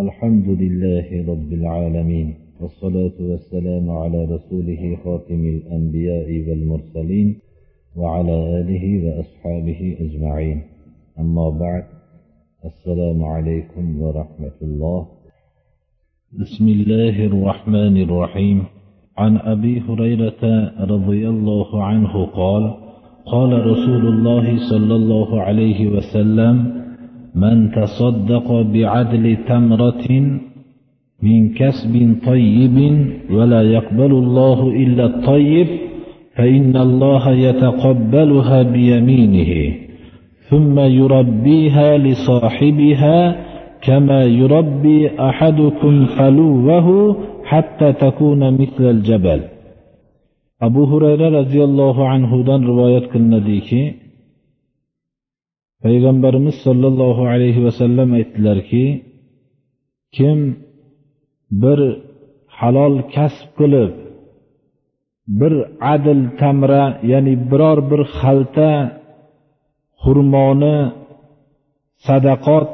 الحمد لله رب العالمين والصلاة والسلام على رسوله خاتم الأنبياء والمرسلين وعلى آله وأصحابه أجمعين. أما بعد السلام عليكم ورحمة الله. بسم الله الرحمن الرحيم. عن أبي هريرة رضي الله عنه قال قال رسول الله صلى الله عليه وسلم من تصدق بعدل تمرة من كسب طيب ولا يقبل الله إلا الطيب فإن الله يتقبلها بيمينه ثم يربيها لصاحبها كما يربي أحدكم فلوه حتى تكون مثل الجبل. أبو هريرة رضي الله عنه دان رواية قلنديكي payg'ambarimiz sollallohu alayhi vasallam aytdilarki kim bir halol kasb qilib bir adil tamra ya'ni biror bir xalta xurmoni sadaqot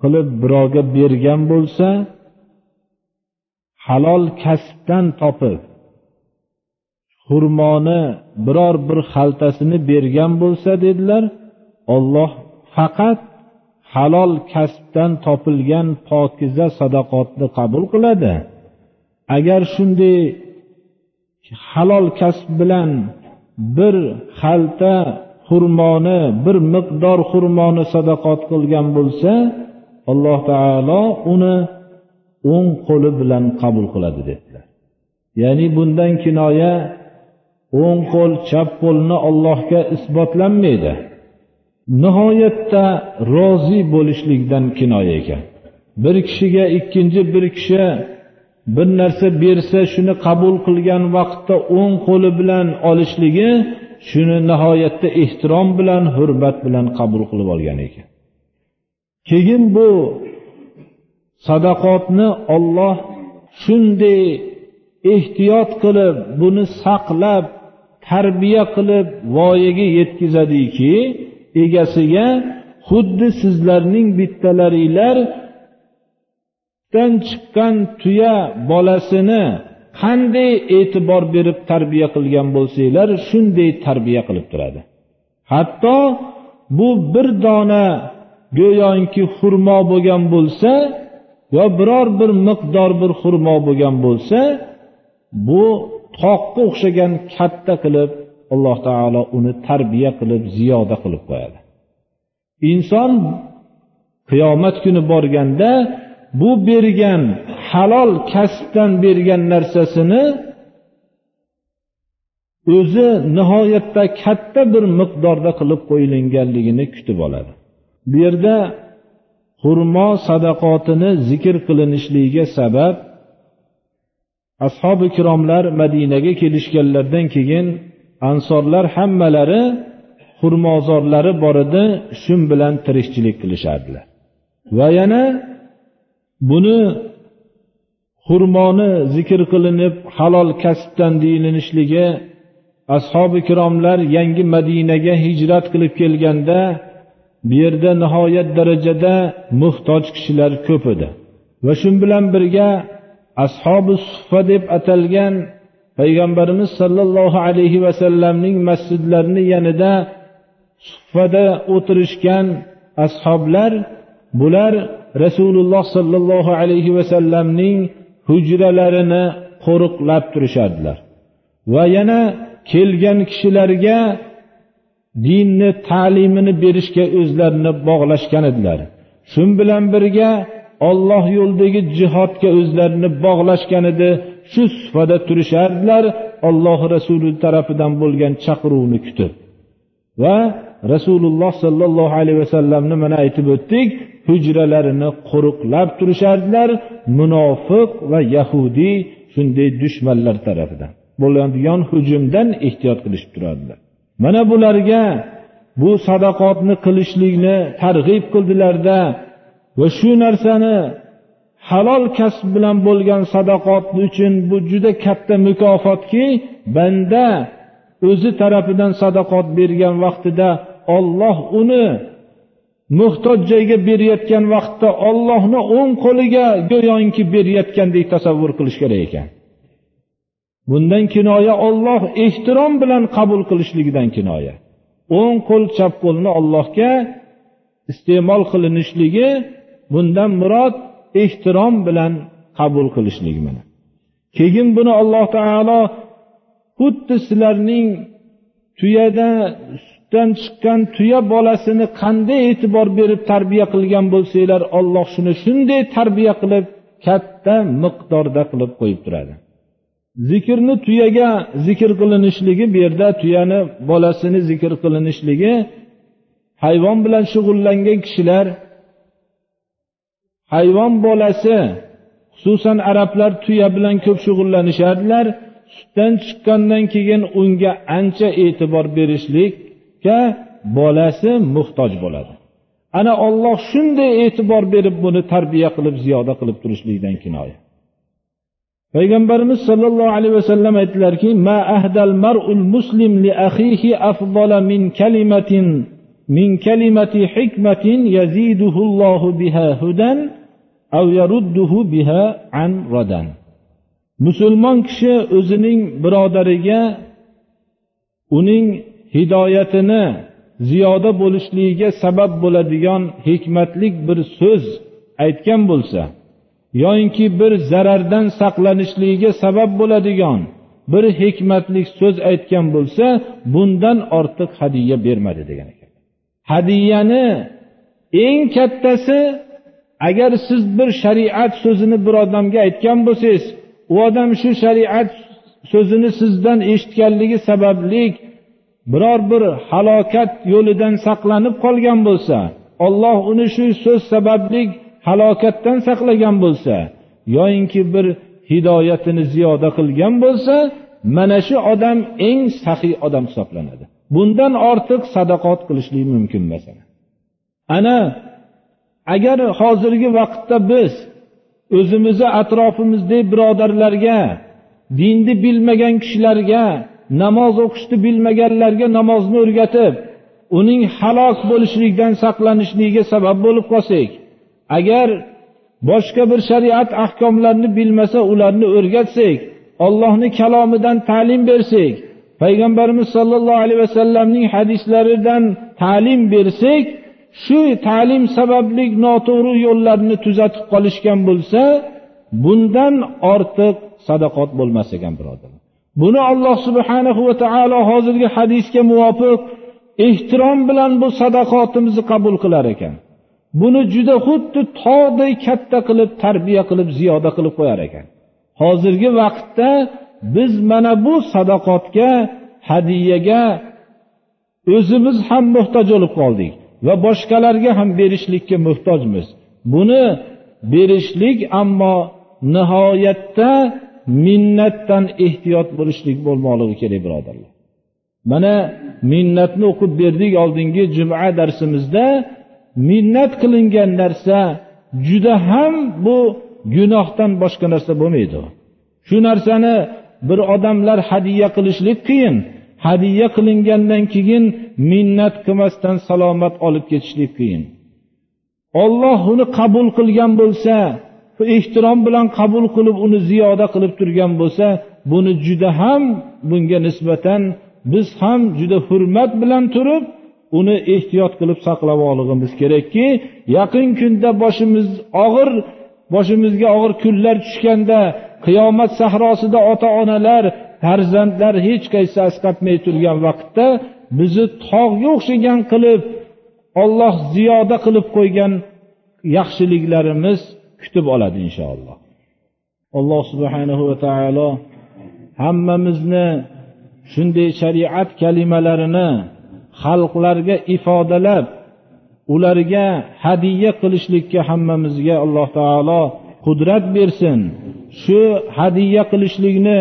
qilib birovga bergan bo'lsa halol kasbdan topib xurmoni biror bir xaltasini bergan bo'lsa dedilar olloh faqat halol kasbdan topilgan pokiza sadaqotni qabul qiladi. Agar shunday halol kasb bilan bir xalta xurmoni bir miqdor xurmoni sadaqot qilgan bo'lsa alloh taolo uni o'ng qo'li bilan qabul qiladi dedilar. Ya'ni bundan kinoya o'ng qo'l chap qo'lni ollohga isbotlanmaydi. Nihoyatda rozi bo'lishlikdan kinoya ekan. Bir kishiga ikkinchi bir kishi bir narsa bersa shuni qabul qilgan vaqtda o'ng qo'li bilan olishligi shuni nihoyatda ehtirom bilan hurmat bilan qabul qilib olgan ekan. Keyin bu sadaqotni olloh shunday ehtiyot qilib buni saqlab tarbiya qilib voyaga yetkazadiki egasiga xuddi sizlarning bittalaringlardan chiqqan tuya bolasini qanday e'tibor berib tarbiya qilgan bo'lsanglar shunday tarbiya qilib turadi. Hatto bu bir dona go'yoki xurmo bo'lgan bo'lsa yo biror bir miqdor bir xurmo bo'lgan bo'lsa bu toqqa o'xshagan katta qilib alloh taolo uni tarbiya qilib ziyoda qilib qo'yadi. Inson qiyomat kuni borganda bu bergan halol kasbdan bergan narsasini o'zi nihoyatda katta bir miqdorda qilib qo'yilganligini kutib oladi. Bu yerda xurmo sadaqotini zikr qilinishligiga sabab ashobi ikromlar madinaga kelishganlaridan keyin ansorlar hammalari xurmozorlari bor edi shu bilan tirikchilik qilishardilar. Va yana buni xurmoni zikr qilinib halol kasbdan deyilinishligi ashobi ikromlar yangi madinaga hijrat qilib kelganda bu yerda nihoyat darajada muhtoj kishilar ko'p edi. Va shu bilan birga ashobi suhfa deb atalgan payg'ambarimiz sollallohu alayhi vasallamning masjidlarini yanida suhfada o'tirishgan ashoblar bular rasululloh sollallohu alayhi vasallamning hujralarini qo'riqlab turishardilar. Va yana kelgan kishilarga dinni ta'limini berishga o'zlarini bog'lashgan edilar. Shu bilan birga olloh yo'lidagi jihodga o'zlarini bog'lashgan edi. Shu sufada turishardilar olloh rasuli tarafidan bo'lgan chaqiruvni kutib. Va rasululloh sollallohu alayhi vasallamni mana aytib o'tdik hujralarini qo'riqlab turishardilar munofiq va yahudiy shunday dushmanlar tarafidan. Bo'ladigan hujumdan ehtiyot qilishib turardilar. Mana bularga bu sadaqotni qilishlikni targ'ib qildilarda va shu narsani halol kasb bilan bo'lgan sadaqot uchun bu juda katta mukofotki banda o'zi tarafidan sadaqot bergan vaqtida olloh uni muhtoj joyga berayotgan vaqtda ollohni o'ng qo'liga go'yoki berayotgandek tasavvur qilish kerak ekan. Bundan kinoya olloh ehtirom bilan qabul qilishligidan kinoya. O'ng qo'l chap qo'lni ollohga iste'mol qilinishligi bundan murod ehtirom bilan qabul qilishlik mana. Keyin buni alloh taolo xuddi sizlarning tuyada sutdan chiqqan tuya bolasini qanday e'tibor berib tarbiya qilgan bo'lsanglar olloh shuni shunday tarbiya qilib katta miqdorda qilib qo'yib turadi. Zikrni tuyaga zikr qilinishligi bu yerda tuyani bolasini zikr qilinishligi hayvon bilan shug'ullangan kishilar hayvon bolasi xususan arablar tuya bilan ko'p shug'ullanishardilar sutdan chiqqandan keyin unga ancha e'tibor berishlikka bolasi muhtoj bo'ladi. Ana olloh shunday e'tibor berib buni tarbiya qilib ziyoda qilib turishlikdan kinoya. Payg'ambarimiz sollallohu alayhi vasallam aytdilarki ma ahdal mar'ul muslim li akhihi afdala min kalimatin min kalimati hikmatin yaziduhullohu biha hudan musulmon kishi o'zining birodariga uning hidoyatini ziyoda bo'lishligiga sabab bo'ladigan hikmatlik bir so'z aytgan bo'lsa yoyinki bir zarardan saqlanishligiga sabab bo'ladigan bir hikmatlik so'z aytgan bo'lsa bundan ortiq hadya bermadi degan ekan. Hadyani eng kattasi agar siz bir shariat so'zini bir odamga aytgan bo'lsangiz u odam shu shariat so'zini sizdan eshitganligi sababli biror bir halokat yo'lidan saqlanib qolgan bo'lsa olloh uni shu so'z sababli halokatdan saqlagan bo'lsa yoyinki bir hidoyatini ziyoda qilgan bo'lsa mana shu odam eng saxiy odam hisoblanadi. Bundan ortiq sadaqot qilishlik mumkin emas ana agar hozirgi vaqtda biz o'zimizni atrofimizdagi birodarlarga dinni bilmagan kishilarga namoz o'qishni bilmaganlarga namozni o'rgatib uning halok bo'lishlikdan saqlanishligiga sabab bo'lib qolsak agar boshqa bir shariat ahkomlarini bilmasa ularni o'rgatsak ollohni kalomidan ta'lim bersak payg'ambarimiz sollallohu alayhi vasallamning hadislaridan ta'lim bersak shu ta'lim sababli noto'g'ri yo'llarni tuzatib qolishgan bo'lsa bundan ortiq sadaqot bo'lmas ekan birodarlar buni alloh subhanahu va taolo hozirgi hadisga muvofiq ehtirom bilan bu sadaqotimizni qabul qilar ekan. Buni juda xuddi tog'day katta qilib tarbiya qilib ziyoda qilib qo'yar ekan. Hozirgi vaqtda biz mana bu sadoqatga hadiyaga o'zimiz ham muhtoj bo'lib qoldik. Va boshqalarga ham berishlikka muhtojmiz. Buni berishlik ammo nihoyatda minnatdan ehtiyot bo'lishlik bo'lmoqligi kerak birodarlar. Mana minnatni o'qib berdik oldingi juma darsimizda minnat qilingan narsa juda ham bu gunohdan boshqa narsa bo'lmaydi. Shu narsani bir odamlar hadya qilishlik qiyin. Hadya qilingandan keyin minnat qilmasdan salomat olib ketishlik qiyin. Olloh uni qabul qilgan bo'lsa ehtirom bilan qabul qilib uni ziyoda qilib turgan bo'lsa buni juda ham bunga nisbatan biz ham juda hurmat bilan turib uni ehtiyot qilib saqlab olishimiz kerakki yaqin kunda boshimiz og'ir boshimizga og'ir kunlar tushganda qiyomat sahrosida ota onalar farzandlar hech qaysi asqatmay turgan vaqtda bizni tog'ga o'xshagan qilib olloh ziyoda qilib qo'ygan yaxshiliklarimiz kutib oladi inshaalloh. Alloh subhanahu va taolo hammamizni shunday shariat kalimalarini xalqlarga ifodalab ularga hadiya qilishlikka hammamizga alloh taolo qudrat bersin. Shu hadiya qilishlikni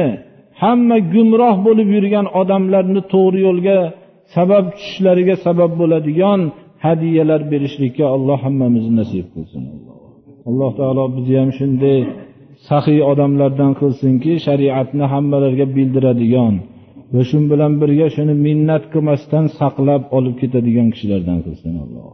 hamma gumroh bo'lib yurgan odamlarni to'g'ri yo'lga sabab tushishlariga sabab bo'ladigan hadiyalar berishlikka alloh hammamizni nasib qilsin. Alloh taolo bizni ham shunday saxiy odamlardan qilsinki shariatni hammalarga bildiradigan va shu bilan birga shuni minnat qilmasdan saqlab olib ketadigan kishilardan qilsin alloh.